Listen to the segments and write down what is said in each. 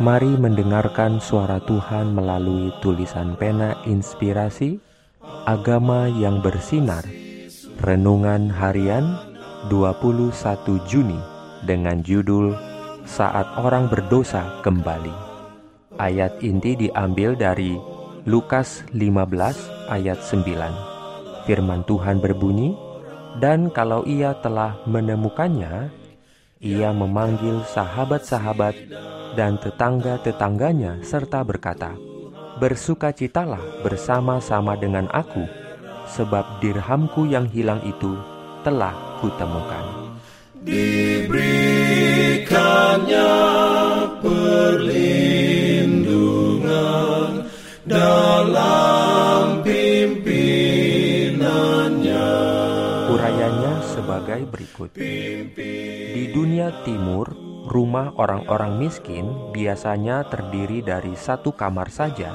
Mari mendengarkan suara Tuhan melalui tulisan pena inspirasi Agama yang bersinar. Renungan harian 21 Juni dengan judul Saat Orang Berdosa Kembali. Ayat inti diambil dari Lukas 15 ayat 9 Firman Tuhan berbunyi Dan kalau ia telah menemukannya Ia memanggil sahabat-sahabat dan tetangga-tetangganya serta berkata, Bersukacitalah bersama-sama dengan aku, sebab dirhamku yang hilang itu telah kutemukan. Diberikannya perlindungan dalam pimpinannya. Urayanya sebagai berikut. Di dunia timur, Rumah orang-orang miskin biasanya terdiri dari satu kamar saja.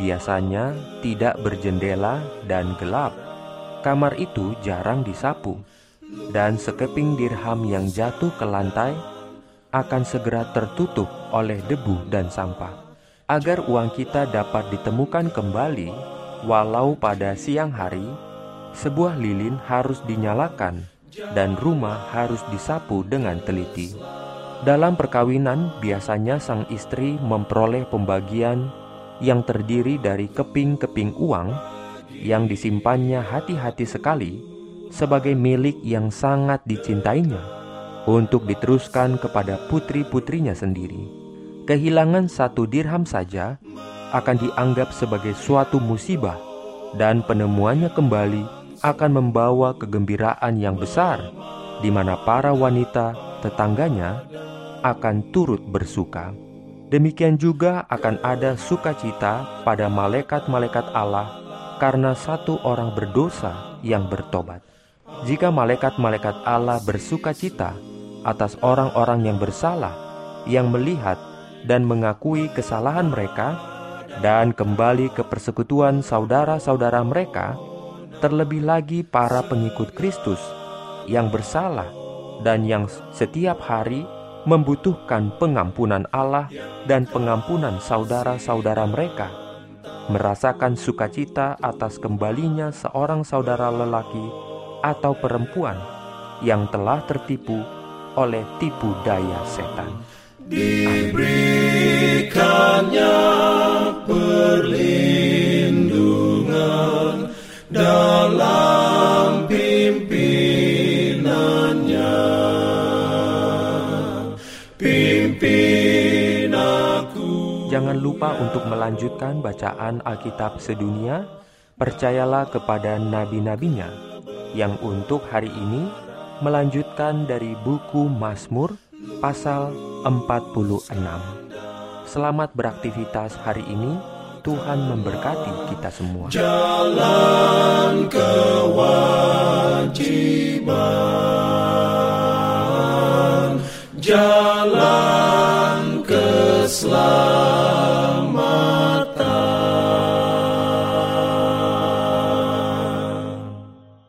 Biasanya tidak berjendela dan gelap. Kamar itu jarang disapu, dan sekeping dirham yang jatuh ke lantai akan segera tertutup oleh debu dan sampah. Agar uang kita dapat ditemukan kembali, walau pada siang hari, sebuah lilin harus dinyalakan dan rumah harus disapu dengan teliti. Dalam perkawinan, biasanya sang istri memperoleh pembagian yang terdiri dari keping-keping uang yang disimpannya hati-hati sekali sebagai milik yang sangat dicintainya untuk diteruskan kepada putri-putrinya sendiri. Kehilangan satu dirham saja akan dianggap sebagai suatu musibah dan penemuannya kembali akan membawa kegembiraan yang besar di mana para wanita tetangganya akan turut bersuka. Demikian juga akan ada sukacita pada malaikat-malaikat Allah karena satu orang berdosa yang bertobat. Jika malaikat-malaikat Allah bersukacita atas orang-orang yang bersalah, yang melihat dan mengakui kesalahan mereka, dan kembali ke persekutuan saudara-saudara mereka, terlebih lagi para pengikut Kristus yang bersalah dan yang setiap hari membutuhkan pengampunan Allah dan pengampunan saudara-saudara mereka, merasakan sukacita atas kembalinya seorang saudara lelaki atau perempuan yang telah tertipu oleh tipu daya setan. Diberikannya perlindungan dalam Jangan lupa untuk melanjutkan bacaan Alkitab sedunia. Percayalah kepada nabi-nabinya yang untuk hari ini melanjutkan dari buku Mazmur pasal 46. Selamat beraktivitas hari ini. Tuhan memberkati kita semua. Jalan jalan keselamatan